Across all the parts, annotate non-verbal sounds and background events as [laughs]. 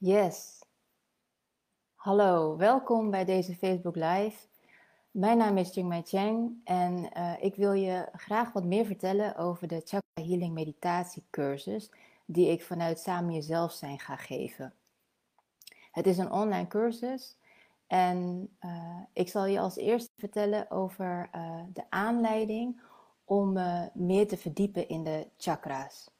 Yes. Hallo, welkom bij deze Facebook Live. Mijn naam is Jingmei Cheng en uh, ik wil je graag wat meer vertellen over de Chakra Healing Meditatiecursus die ik vanuit Samen Jezelf zijn ga geven. Het is een online cursus en uh, ik zal je als eerste vertellen over uh, de aanleiding om meer te verdiepen in de chakra's.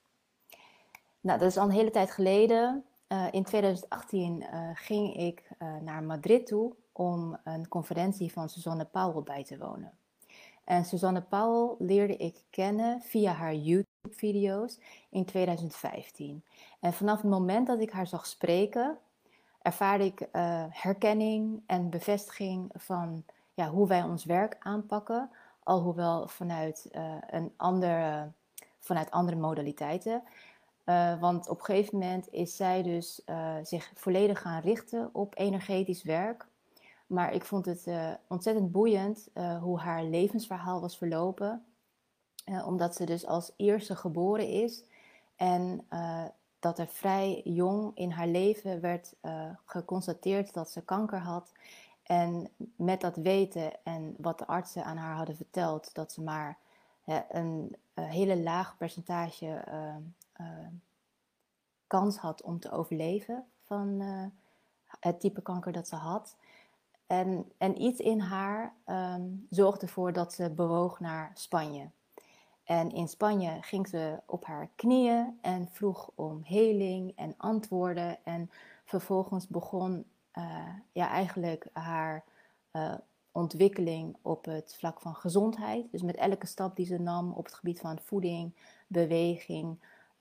Nou, dat is al een hele tijd geleden. Uh, in 2018 uh, ging ik uh, naar Madrid toe om een conferentie van Suzanne Powell bij te wonen. En Suzanne Powell leerde ik kennen via haar YouTube-video's in 2015. En vanaf het moment dat ik haar zag spreken, ervaarde ik herkenning en bevestiging van ja, hoe wij ons werk aanpakken, alhoewel vanuit, een andere, vanuit andere modaliteiten. Uh, want op een gegeven moment is zij dus uh, zich volledig gaan richten op energetisch werk. Maar ik vond het uh, ontzettend boeiend hoe haar levensverhaal was verlopen. omdat ze dus als eerste geboren is. En dat er vrij jong in haar leven werd geconstateerd dat ze kanker had. En met dat weten en wat de artsen aan haar hadden verteld, dat ze maar een hele laag percentage uh, kans had om te overleven van uh, het type kanker dat ze had. En, en iets in haar um, zorgde ervoor dat ze bewoog naar Spanje. En in Spanje ging ze op haar knieën en vroeg om heling en antwoorden. En vervolgens begon uh, ja, eigenlijk haar uh, ontwikkeling op het vlak van gezondheid. Dus met elke stap die ze nam op het gebied van voeding, beweging,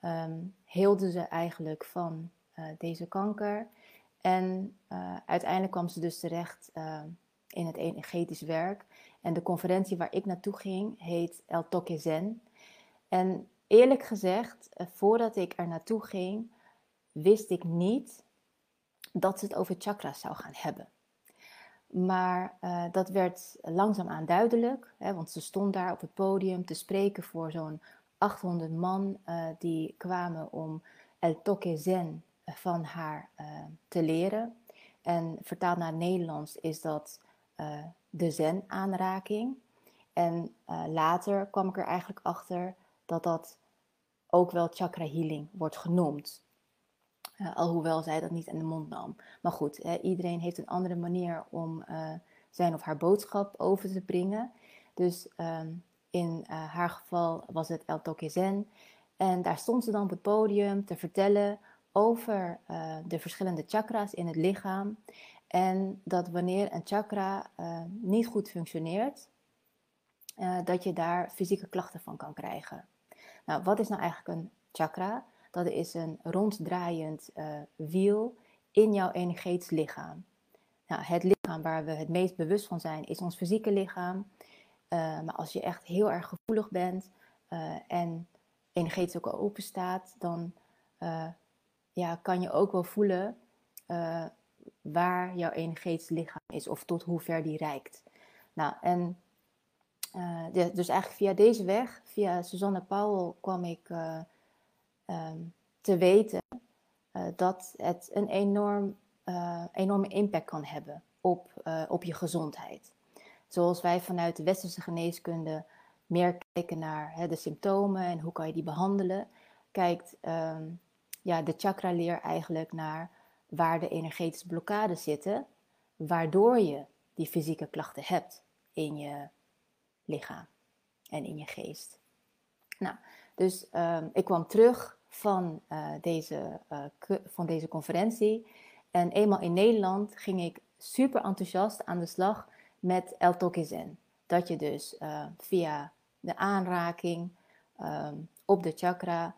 um, heelde ze eigenlijk van uh, deze kanker. En uh, uiteindelijk kwam ze dus terecht uh, in het energetisch werk. En de conferentie waar ik naartoe ging heet El Toque Zen. En eerlijk gezegd, voordat ik er naartoe ging, wist ik niet dat ze het over chakras zou gaan hebben. Maar dat werd langzaamaan duidelijk, hè, want ze stond daar op het podium te spreken voor zo'n 800 man uh, die kwamen om El Toque Zen van haar uh, te leren. En vertaald naar het Nederlands is dat de Zen-aanraking. En later kwam ik er eigenlijk achter dat dat ook wel chakra healing wordt genoemd. alhoewel zij dat niet in de mond nam. Maar goed, iedereen heeft een andere manier om zijn of haar boodschap over te brengen. Dus um, in uh, haar geval was het El Toque Zen. En daar stond ze dan op het podium te vertellen over uh, de verschillende chakra's in het lichaam. En dat wanneer een chakra uh, niet goed functioneert, dat je daar fysieke klachten van kan krijgen. Nou, wat is nou eigenlijk een chakra? Dat is een ronddraaiend wiel in jouw energetisch lichaam. Nou, het lichaam waar we het meest bewust van zijn is ons fysieke lichaam. Uh, maar als je echt heel erg gevoelig bent uh, en energetisch ook open staat, dan uh, ja, kan je ook wel voelen waar jouw energetisch lichaam is of tot hoe ver die reikt. Nou, en de, dus eigenlijk via deze weg, via Susanne Powell, kwam ik um, te weten dat het een enorm, enorme impact kan hebben op, op je gezondheid. Zoals wij vanuit de westerse geneeskunde meer kijken naar hè, de symptomen en hoe kan je die behandelen, kijkt um, ja, de chakra-leer eigenlijk naar waar de energetische blokkades zitten, waardoor je die fysieke klachten hebt in je lichaam en in je geest. Nou, dus um, ik kwam terug van, uh, deze, uh, van deze conferentie en eenmaal in Nederland ging ik super enthousiast aan de slag met El Toque Zen. Dat je dus uh, via de aanraking um, op de chakra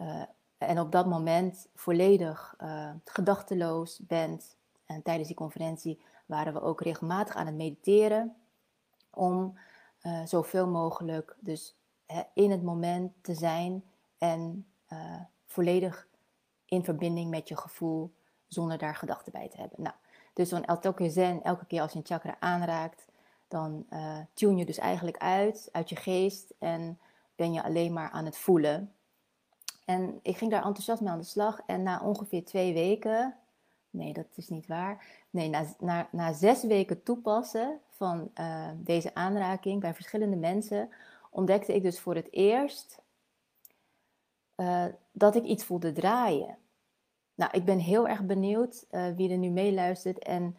uh, en op dat moment volledig uh, gedachteloos bent. En tijdens die conferentie waren we ook regelmatig aan het mediteren om zoveel mogelijk dus in het moment te zijn en volledig in verbinding met je gevoel zonder daar gedachten bij te hebben. Nou, dus dan elke zen, elke keer als je een chakra aanraakt, dan uh, tune je dus eigenlijk uit, uit je geest en ben je alleen maar aan het voelen. En ik ging daar enthousiast mee aan de slag en na ongeveer twee weken Nee, dat is niet waar. Nee, na, na, na zes weken toepassen van uh, deze aanraking bij verschillende mensen, ontdekte ik dus voor het eerst uh, dat ik iets voelde draaien. Nou, ik ben heel erg benieuwd uh, wie er nu meeluistert en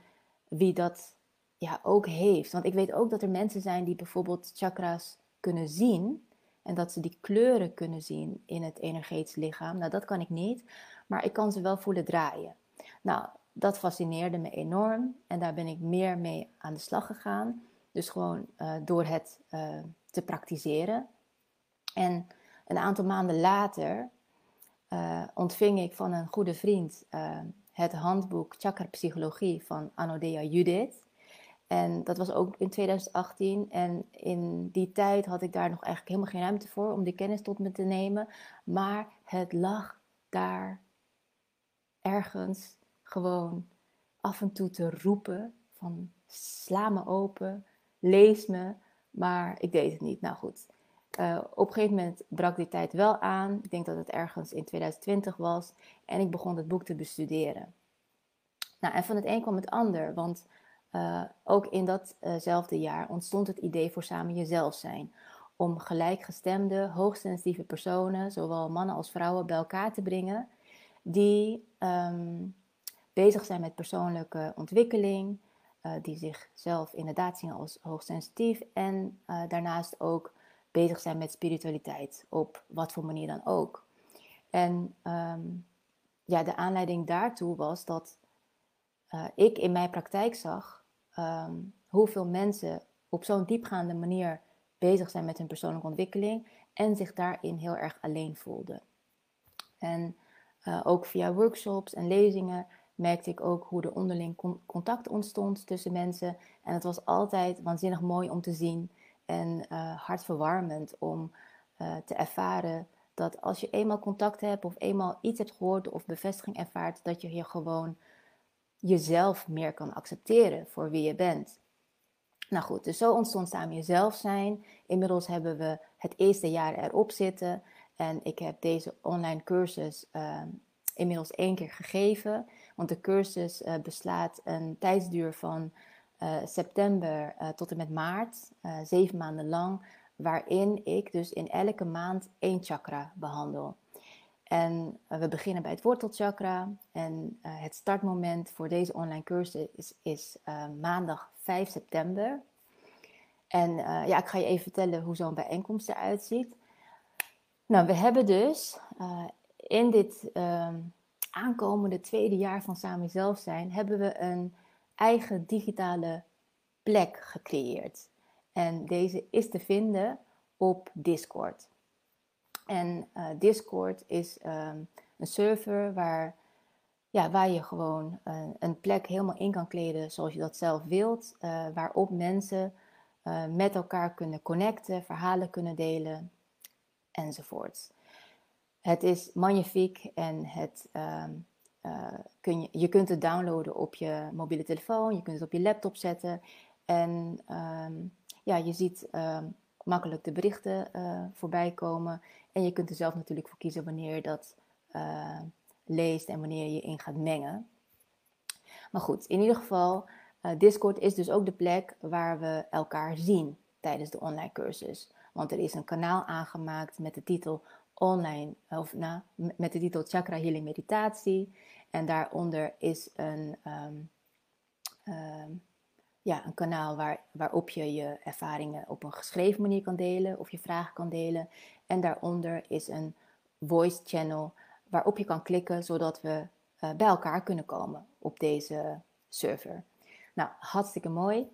wie dat ja, ook heeft. Want ik weet ook dat er mensen zijn die bijvoorbeeld chakra's kunnen zien. En dat ze die kleuren kunnen zien in het energetisch lichaam. Nou, dat kan ik niet. Maar ik kan ze wel voelen draaien. Nou, dat fascineerde me enorm. En daar ben ik meer mee aan de slag gegaan. Dus gewoon uh, door het uh, te praktiseren. En een aantal maanden later uh, ontving ik van een goede vriend het handboek Chakra Psychologie van Anodea Judith. En dat was ook in 2018. En in die tijd had ik daar nog eigenlijk helemaal geen ruimte voor om die kennis tot me te nemen. Maar het lag daar ergens gewoon af en toe te roepen van sla me open, lees me. Maar ik deed het niet. Nou goed. Uh, op een gegeven moment brak die tijd wel aan. Ik denk dat het ergens in 2020 was. En ik begon het boek te bestuderen. Nou, en van het een kwam het ander. Want uh, ook in datzelfde jaar ontstond het idee voor samen jezelf zijn. Om gelijkgestemde, hoogsensitieve personen, zowel mannen als vrouwen, bij elkaar te brengen. Die um, bezig zijn met persoonlijke ontwikkeling. Uh, die zichzelf inderdaad zien als hoogsensitief. En daarnaast ook bezig zijn met spiritualiteit. Op wat voor manier dan ook. En um, ja, de aanleiding daartoe was dat uh, ik in mijn praktijk zag um, hoeveel mensen op zo'n diepgaande manier bezig zijn met hun persoonlijke ontwikkeling en zich daarin heel erg alleen voelden. En uh, ook via workshops en lezingen merkte ik ook hoe er onderling con contact ontstond tussen mensen. En het was altijd waanzinnig mooi om te zien en uh, hartverwarmend om uh, te ervaren dat als je eenmaal contact hebt of eenmaal iets hebt gehoord of bevestiging ervaart, dat je je gewoon jezelf meer kan accepteren voor wie je bent. Nou goed, dus zo ontstond samen jezelf zijn. Inmiddels hebben we het eerste jaar erop zitten. En ik heb deze online cursus uh, inmiddels één keer gegeven. Want de cursus uh, beslaat een tijdsduur van september tot en met maart, zeven maanden lang. Waarin ik dus in elke maand één chakra behandel. En we beginnen bij het wortelchakra. En het startmoment voor deze online cursus is, is maandag 5 september. En ja, ik ga je even vertellen hoe zo'n bijeenkomst eruit ziet. Nou, we hebben dus in dit ehm, aankomende tweede jaar van Samen Zelf Zijn... hebben we een eigen digitale plek gecreëerd. En deze is te vinden op Discord. En uh, Discord is um, een server waar, ja, waar je gewoon uh, een plek helemaal in kan kleden zoals je dat zelf wilt. Uh, waarop mensen met elkaar kunnen connecten, verhalen kunnen delen enzovoort. Het is magnifiek en het, um, kun je, je kunt het downloaden op je mobiele telefoon, je kunt het op je laptop zetten. En um, ja, je ziet makkelijk de berichten voorbij komen. En je kunt er zelf natuurlijk voor kiezen wanneer je dat uh, leest en wanneer je in gaat mengen. Maar goed, in ieder geval, uh, Discord is dus ook de plek waar we elkaar zien tijdens de online cursus. Want er is een kanaal aangemaakt met de titel online, of nou, met de titel Chakra Healing Meditatie. En daaronder is een, um, um, ja, een kanaal waar, waarop je je ervaringen op een geschreven manier kan delen of je vragen kan delen. En daaronder is een voice channel waarop je kan klikken zodat we uh, bij elkaar kunnen komen op deze server. Nou, hartstikke mooi.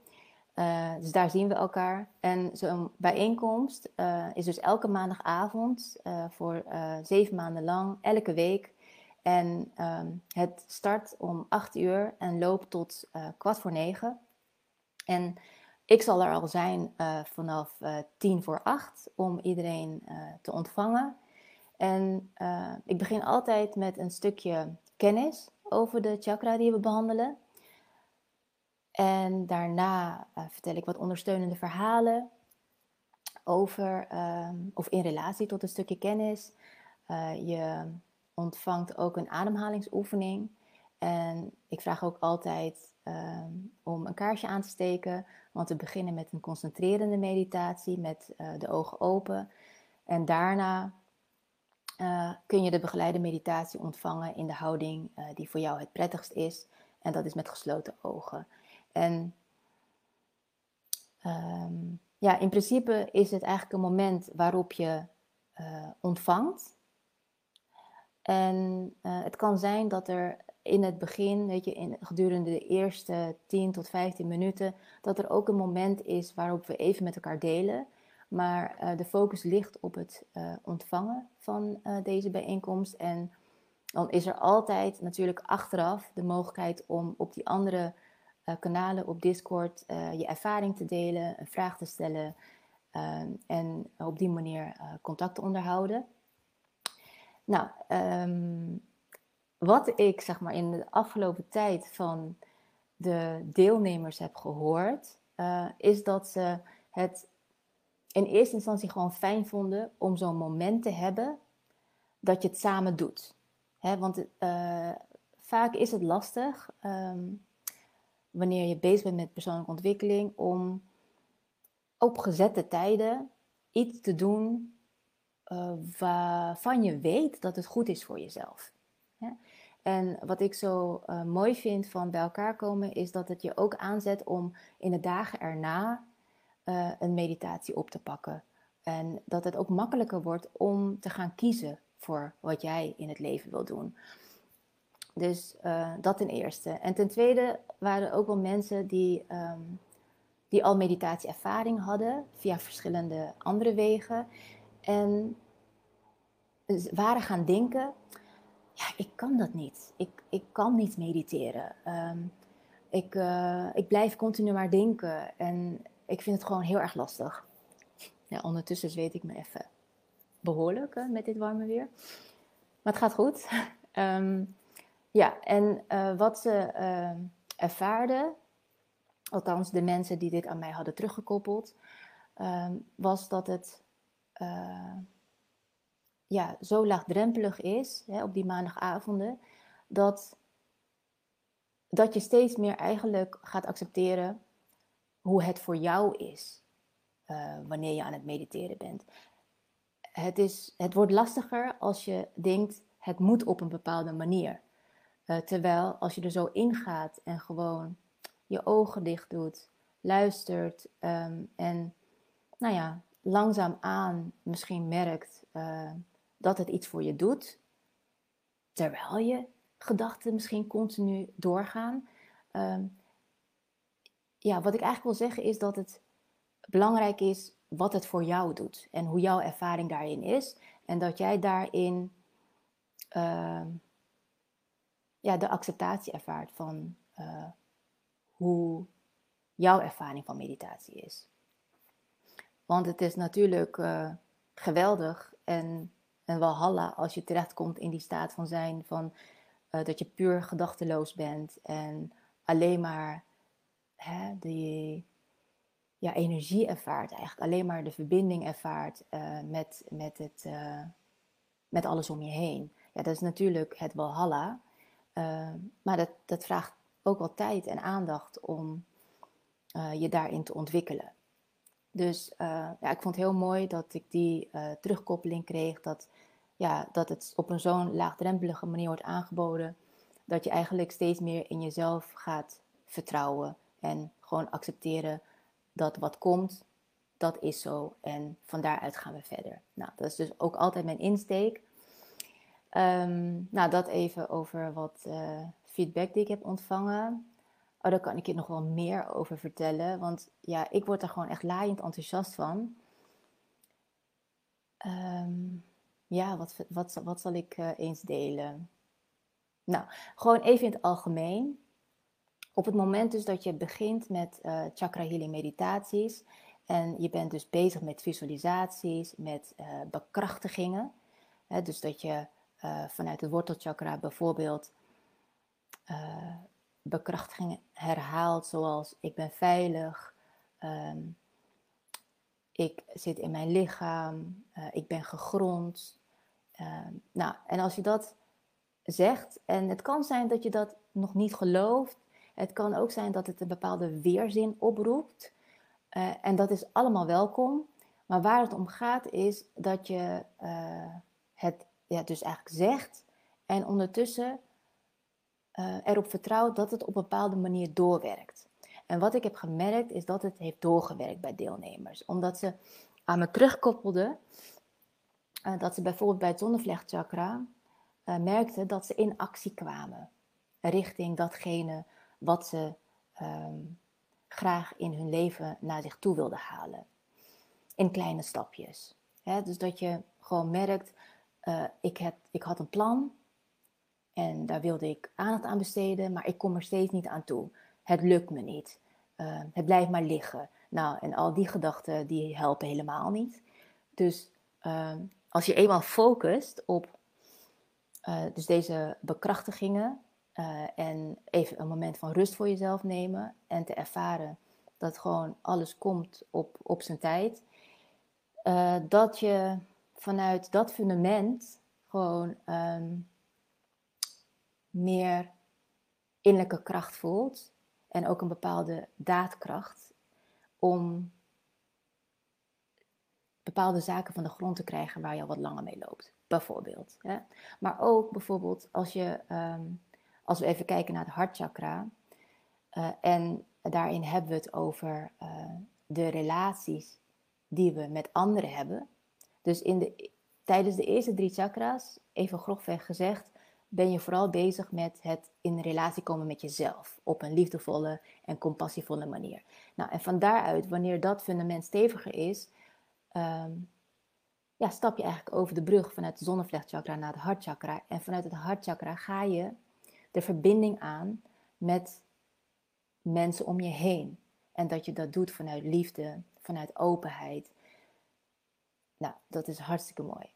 Uh, dus daar zien we elkaar. En zo'n bijeenkomst uh, is dus elke maandagavond voor zeven maanden lang, elke week. En um, het start om 8 uur en loopt tot kwart voor negen. En ik zal er al zijn vanaf tien voor acht om iedereen te ontvangen. En ik begin altijd met een stukje kennis over de chakra die we behandelen. En daarna vertel ik wat ondersteunende verhalen over ehm, of in relatie tot een stukje kennis. je ontvangt ook een ademhalingsoefening. En ik vraag ook altijd ehm, om een kaarsje aan te steken, want we beginnen met een concentrerende meditatie met uh, de ogen open. En daarna kun je de begeleide meditatie ontvangen in de houding die voor jou het prettigst is. En dat is met gesloten ogen. En um, ja, in principe is het eigenlijk een moment waarop je ontvangt. En het kan zijn dat er in het begin, weet je, in, gedurende de eerste 10 tot 15 minuten, dat er ook een moment is waarop we even met elkaar delen. Maar uh, de focus ligt op het ontvangen van deze bijeenkomst. En dan is er altijd natuurlijk achteraf de mogelijkheid om op die andere kanalen op Discord je ervaring te delen, een vraag te stellen en op die manier contact te onderhouden. Nou, um, wat ik zeg maar in de afgelopen tijd van de deelnemers heb gehoord, is dat ze het in eerste instantie gewoon fijn vonden om zo'n moment te hebben dat je het samen doet. Want vaak is het lastig um, wanneer je bezig bent met persoonlijke ontwikkeling om op gezette tijden iets te doen uh, waarvan je weet dat het goed is voor jezelf. En wat ik zo uh, mooi vind van bij elkaar komen, is dat het je ook aanzet om in de dagen erna uh, een meditatie op te pakken. En dat het ook makkelijker wordt om te gaan kiezen voor wat jij in het leven wil doen. Dus uh, dat ten eerste. En ten tweede waren er ook wel mensen die, um, die al meditatieervaring hadden via verschillende andere wegen. En waren gaan denken ja, ik kan dat niet. Ik, ik kan niet mediteren. Um, ik, uh, ik blijf continu maar denken en ik vind het gewoon heel erg lastig. Ja, ondertussen zweet ik me even behoorlijk uh, met dit warme weer. Maar het gaat goed. um, [laughs] ja, en uh, wat ze uh, ervaarden, althans de mensen die dit aan mij hadden teruggekoppeld, um, was dat het ja, zo laagdrempelig is hè, op die maandagavonden, dat, dat je steeds meer eigenlijk gaat accepteren hoe het voor jou is wanneer je aan het mediteren bent. Het, is, het wordt lastiger als je denkt, het moet op een bepaalde manier. Uh, terwijl als je er zo ingaat en gewoon je ogen dicht doet, luistert um, en nou ja, langzaamaan misschien merkt uh, dat het iets voor je doet, terwijl je gedachten misschien continu doorgaan. Um, ja, wat ik eigenlijk wil zeggen is dat het belangrijk is wat het voor jou doet en hoe jouw ervaring daarin is. En dat jij daarin uh, ja, de acceptatie ervaart van uh, hoe jouw ervaring van meditatie is. Want het is natuurlijk uh, geweldig en en walhalla als je terechtkomt in die staat van zijn van uh, dat je puur gedachteloos bent en alleen maar hè, die ja, energie ervaart, eigenlijk alleen maar de verbinding ervaart met, met, het, met alles om je heen. Ja, dat is natuurlijk het walhalla, maar dat, dat vraagt ook wel tijd en aandacht om je daarin te ontwikkelen. Dus uh, ja, ik vond het heel mooi dat ik die uh, terugkoppeling kreeg. Dat, ja, dat het op een zo'n laagdrempelige manier wordt aangeboden. Dat je eigenlijk steeds meer in jezelf gaat vertrouwen. En gewoon accepteren dat wat komt, dat is zo. En van daaruit gaan we verder. Nou, dat is dus ook altijd mijn insteek. Um, nou, dat even over wat uh, feedback die ik heb ontvangen. Oh, daar kan ik je nog wel meer over vertellen. Want ja, ik word er gewoon echt laaiend enthousiast van. Um, ja, wat, wat, wat zal ik uh, eens delen? Nou, gewoon even in het algemeen. Op het moment dus dat je begint met uh, chakra healing meditaties en je bent dus bezig met visualisaties, met bekrachtigingen. Hè, dus dat je vanuit het wortelchakra bijvoorbeeld bekrachtigingen herhaalt zoals ik ben veilig, um, ik zit in mijn lichaam, uh, ik ben gegrond. Uh, nou, en als je dat zegt, en het kan zijn dat je dat nog niet gelooft. Het kan ook zijn dat het een bepaalde weerzin oproept. Uh, en dat is allemaal welkom. Maar waar het om gaat is dat je uh, het ja, dus eigenlijk zegt en ondertussen uh, erop vertrouwt dat het op een bepaalde manier doorwerkt. En wat ik heb gemerkt is dat het heeft doorgewerkt bij deelnemers. Omdat ze aan me terugkoppelden uh, dat ze bijvoorbeeld bij het zonnevlechtchakra uh, merkten dat ze in actie kwamen. Richting datgene wat ze um, graag in hun leven naar zich toe wilden halen. In kleine stapjes. dus dat je gewoon merkt, uh, ik, heb, ik had een plan en daar wilde ik aandacht aan besteden, maar ik kom er steeds niet aan toe. Het lukt me niet. Uh, het blijft maar liggen. Nou, en al die gedachten die helpen helemaal niet. Dus uh, als je eenmaal focust op uh, dus deze bekrachtigingen en even een moment van rust voor jezelf nemen en te ervaren dat gewoon alles komt op, op zijn tijd, dat je vanuit dat fundament gewoon um, meer innerlijke kracht voelt en ook een bepaalde daadkracht om bepaalde zaken van de grond te krijgen waar je al wat langer mee loopt, bijvoorbeeld. Hè? Maar ook bijvoorbeeld als je, um, als we even kijken naar het hartchakra, uh, en daarin hebben we het over uh, de relaties die we met anderen hebben. Dus in de, tijdens de eerste drie chakra's, even grofweg gezegd, ben je vooral bezig met het in relatie komen met jezelf op een liefdevolle en compassievolle manier. Nou, en van daaruit, wanneer dat fundament steviger is, um, ja, stap je eigenlijk over de brug vanuit het zonnevlechtchakra naar het hartchakra. En vanuit het hartchakra ga je de verbinding aan met mensen om je heen. En dat je dat doet vanuit liefde, vanuit openheid. Nou, dat is hartstikke mooi.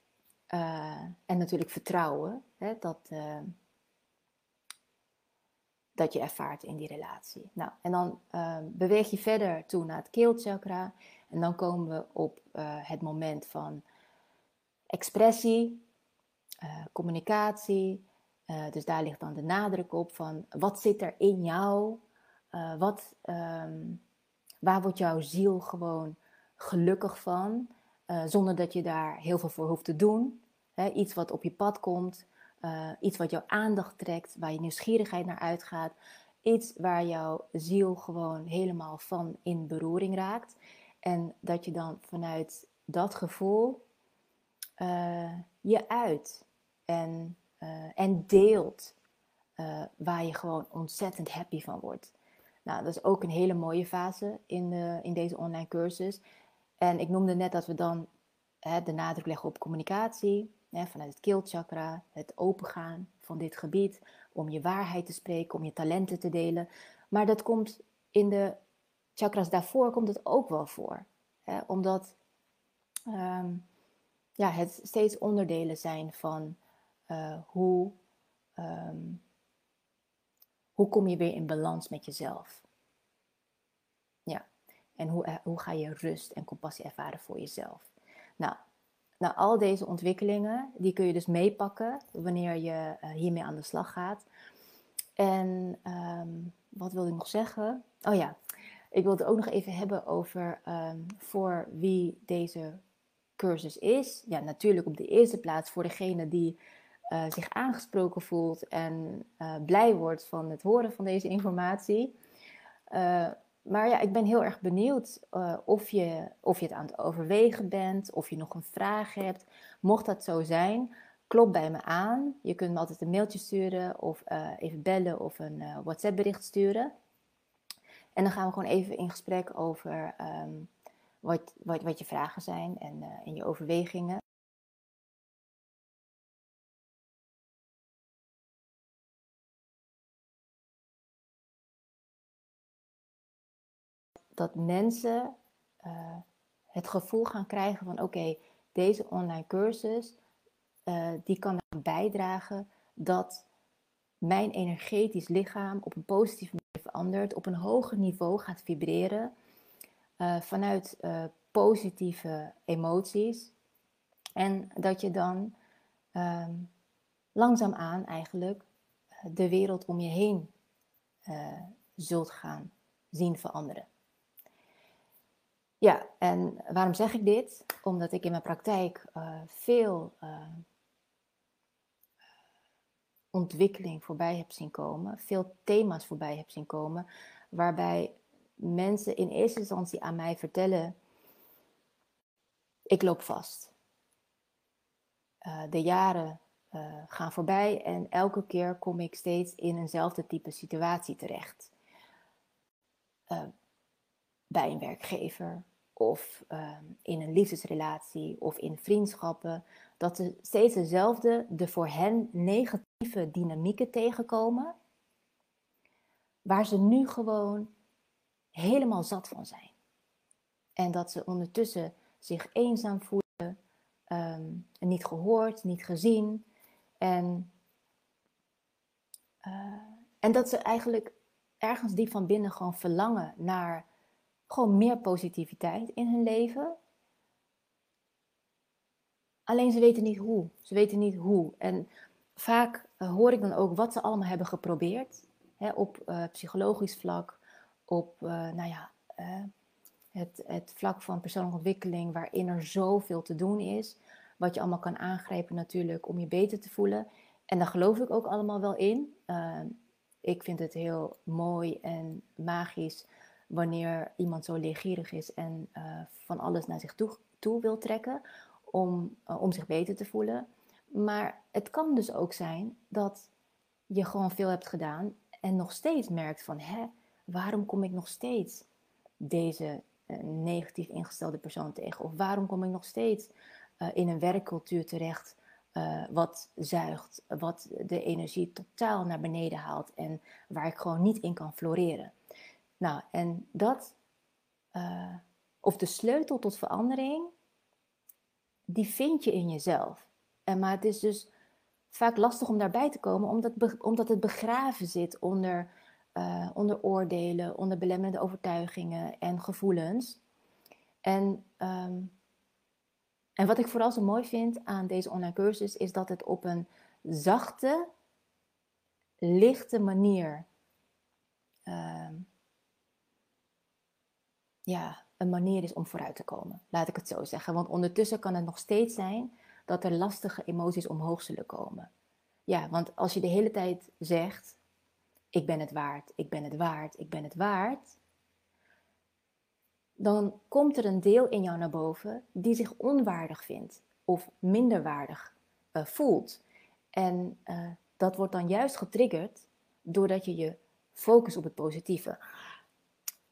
Uh, en natuurlijk vertrouwen, hè, dat, uh, dat je ervaart in die relatie. Nou, en dan uh, beweeg je verder toe naar het keelchakra. En dan komen we op het moment van expressie, communicatie. dus daar ligt dan de nadruk op van wat zit er in jou? wat, um, waar wordt jouw ziel gewoon gelukkig van? Uh, zonder dat je daar heel veel voor hoeft te doen. Iets wat op je pad komt, uh, iets wat jouw aandacht trekt, waar je nieuwsgierigheid naar uitgaat. Iets waar jouw ziel gewoon helemaal van in beroering raakt. En dat je dan vanuit dat gevoel uh, je uit en, en deelt waar je gewoon ontzettend happy van wordt. Nou, dat is ook een hele mooie fase in, de, in deze online cursus. En ik noemde net dat we dan hè, de nadruk leggen op communicatie, hè, vanuit het keelchakra, het opengaan van dit gebied, om je waarheid te spreken, om je talenten te delen. Maar dat komt in de chakras daarvoor komt het ook wel voor. Hè, omdat um, ja, het steeds onderdelen zijn van uh, hoe, um, hoe kom je weer in balans met jezelf. En hoe, eh, hoe ga je rust en compassie ervaren voor jezelf? Nou, nou, al deze ontwikkelingen, die kun je dus meepakken wanneer je uh, hiermee aan de slag gaat. En um, wat wilde ik nog zeggen? Oh ja, ik wilde ook nog even hebben over um, voor wie deze cursus is. Ja, natuurlijk op de eerste plaats voor degene die uh, zich aangesproken voelt en blij wordt van het horen van deze informatie. Maar ja, ik ben heel erg benieuwd uh, of, je, of je het aan het overwegen bent, of je nog een vraag hebt. Mocht dat zo zijn, klop bij me aan. Je kunt me altijd een mailtje sturen of uh, even bellen of een uh, WhatsApp bericht sturen. En dan gaan we gewoon even in gesprek over um, wat, wat, wat je vragen zijn en, en je overwegingen. Dat mensen uh, het gevoel gaan krijgen van oké, deze online cursus, uh, die kan bijdragen dat mijn energetisch lichaam op een positieve manier verandert, op een hoger niveau gaat vibreren, uh, vanuit positieve emoties. En dat je dan um, langzaamaan eigenlijk de wereld om je heen zult gaan zien veranderen. Ja, en waarom zeg ik dit? Omdat ik in mijn praktijk veel ontwikkeling voorbij heb zien komen, veel thema's voorbij heb zien komen, waarbij mensen in eerste instantie aan mij vertellen: ik loop vast. De jaren gaan voorbij en elke keer kom ik steeds in eenzelfde type situatie terecht. Bij een werkgever of in een liefdesrelatie of in vriendschappen. Dat ze steeds dezelfde, de voor hen negatieve dynamieken tegenkomen. Waar ze nu gewoon helemaal zat van zijn. En dat ze ondertussen zich eenzaam voelen, um, niet gehoord, niet gezien. En, uh, en dat ze eigenlijk ergens diep van binnen gewoon verlangen naar gewoon meer positiviteit in hun leven. Alleen ze weten niet hoe. Ze weten niet hoe. En vaak uh, hoor ik dan ook wat ze allemaal hebben geprobeerd. Hè, op uh, psychologisch vlak, op uh, nou ja, het, het vlak van persoonlijke ontwikkeling, waarin er zoveel te doen is. Wat je allemaal kan aangrijpen natuurlijk om je beter te voelen. En daar geloof ik ook allemaal wel in. Ik vind het heel mooi en magisch wanneer iemand zo leergierig is en uh, van alles naar zich toe, wil trekken om, uh, om zich beter te voelen. Maar het kan dus ook zijn dat je gewoon veel hebt gedaan en nog steeds merkt van, hè, waarom kom ik nog steeds deze een negatief ingestelde persoon tegen? Of waarom kom ik nog steeds in een werkcultuur terecht wat zuigt, wat de energie totaal naar beneden haalt en waar ik gewoon niet in kan floreren? Nou, en dat, uh, of de sleutel tot verandering, die vind je in jezelf. En, maar het is dus vaak lastig om daarbij te komen, omdat, omdat het begraven zit onder uh, onder oordelen, onder belemmerende overtuigingen en gevoelens. En, um, en wat ik vooral zo mooi vind aan deze online cursus is dat het op een zachte, lichte manier, uh, ja, een manier is om vooruit te komen. Laat ik het zo zeggen. Want ondertussen kan het nog steeds zijn dat er lastige emoties omhoog zullen komen. Ja, want als je de hele tijd zegt, ik ben het waard, ik ben het waard, ik ben het waard, dan komt er een deel in jou naar boven die zich onwaardig vindt of minderwaardig uh, voelt. En uh, dat wordt dan juist getriggerd doordat je je focust op het positieve.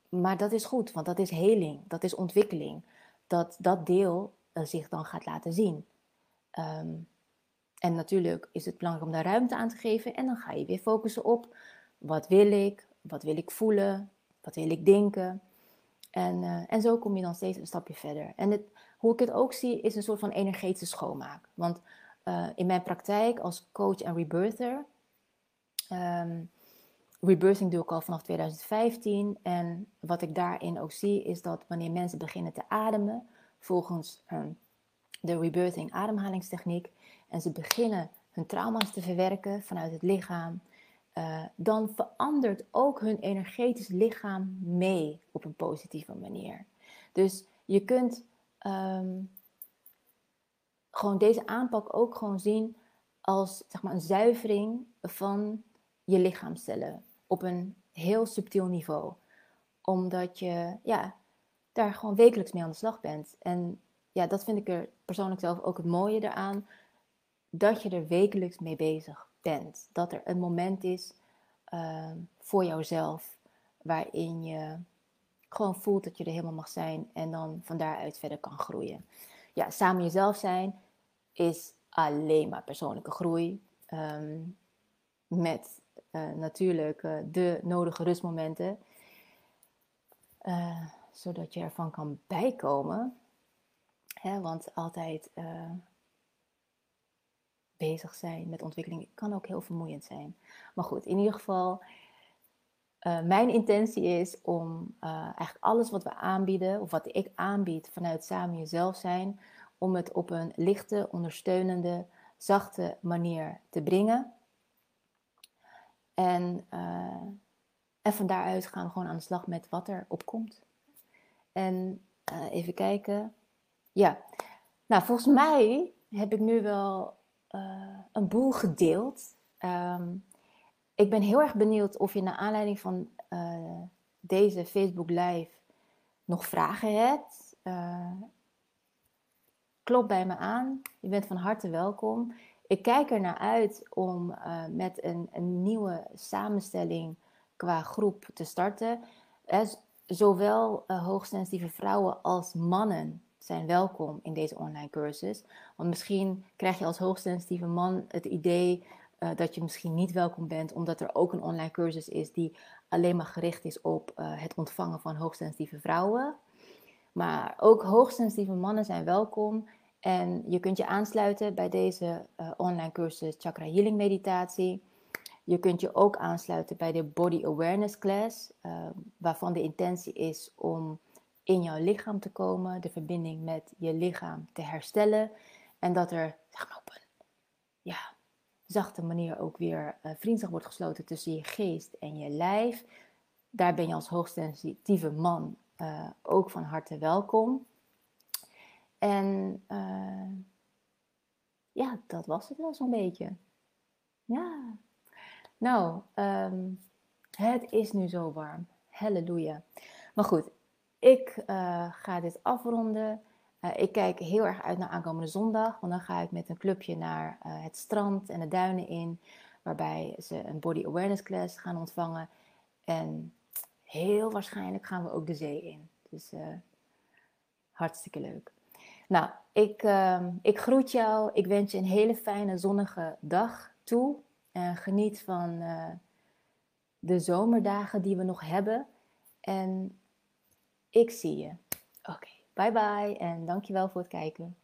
Maar dat is goed, want dat is heling, dat is ontwikkeling. Dat dat deel uh, zich dan gaat laten zien. Um, en natuurlijk is het belangrijk om daar ruimte aan te geven. En dan ga je weer focussen op wat wil ik? Wat wil ik voelen? Wat wil ik denken? En, uh, en zo kom je dan steeds een stapje verder. En het, hoe ik het ook zie, is een soort van energetische schoonmaak. Want uh, in mijn praktijk als coach en rebirther, um, rebirthing doe ik al vanaf 2015. En wat ik daarin ook zie, is dat wanneer mensen beginnen te ademen, volgens um, de rebirthing ademhalingstechniek, en ze beginnen hun trauma's te verwerken vanuit het lichaam, uh, dan verandert ook hun energetisch lichaam mee op een positieve manier. Dus je kunt um, gewoon deze aanpak ook gewoon zien als zeg maar, een zuivering van je lichaamcellen op een heel subtiel niveau. Omdat je ja, daar gewoon wekelijks mee aan de slag bent. En ja, dat vind ik er persoonlijk zelf ook het mooie eraan. Dat je er wekelijks mee bezig bent. Dat er een moment is uh, voor jouzelf waarin je gewoon voelt dat je er helemaal mag zijn en dan van daaruit verder kan groeien. Ja, samen jezelf zijn is alleen maar persoonlijke groei. Um, met natuurlijk uh, de nodige rustmomenten. Uh, zodat je ervan kan bijkomen. Hè, want altijd bezig zijn met ontwikkeling kan ook heel vermoeiend zijn. Maar goed, in ieder geval, mijn intentie is om eigenlijk alles wat we aanbieden, of wat ik aanbied vanuit samen jezelf zijn, om het op een lichte, ondersteunende, zachte manier te brengen. En, en van daaruit gaan we gewoon aan de slag met wat er opkomt. En even kijken. Ja, nou volgens mij heb ik nu wel een boel gedeeld. Ehm, ik ben heel erg benieuwd of je naar aanleiding van deze Facebook Live nog vragen hebt. Klop bij me aan. Je bent van harte welkom. Ik kijk er naar uit om uh, met een, een, nieuwe samenstelling qua groep te starten. zowel uh, hoogsensitieve vrouwen als mannen zijn welkom in deze online cursus. Want misschien krijg je als hoogsensitieve man het idee dat je misschien niet welkom bent, omdat er ook een online cursus is die alleen maar gericht is op het ontvangen van hoogsensitieve vrouwen. Maar ook hoogsensitieve mannen zijn welkom. En je kunt je aansluiten bij deze uh, online cursus Chakra Healing Meditatie. Je kunt je ook aansluiten bij de Body Awareness Class, waarvan de intentie is om in jouw lichaam te komen, de verbinding met je lichaam te herstellen. En dat er zeg maar, op een ja, zachte manier ook weer uh, vriendschap wordt gesloten tussen je geest en je lijf. Daar ben je als hoogsensitieve man uh, ook van harte welkom. En uh, ja, dat was het wel zo'n beetje. Ja. Nou, um, het is nu zo warm. Halleluja. Maar goed, ik ga dit afronden. Uh, ik kijk heel erg uit naar aankomende zondag, want dan ga ik met een clubje naar het strand en de duinen in, waarbij ze een body awareness class gaan ontvangen. En heel waarschijnlijk gaan we ook de zee in. Dus hartstikke leuk. Nou, ik, ehm, ik groet jou. Ik wens je een hele fijne zonnige dag toe. En geniet van de zomerdagen die we nog hebben. En ik zie je. Oké. Bye bye en dankjewel voor het kijken.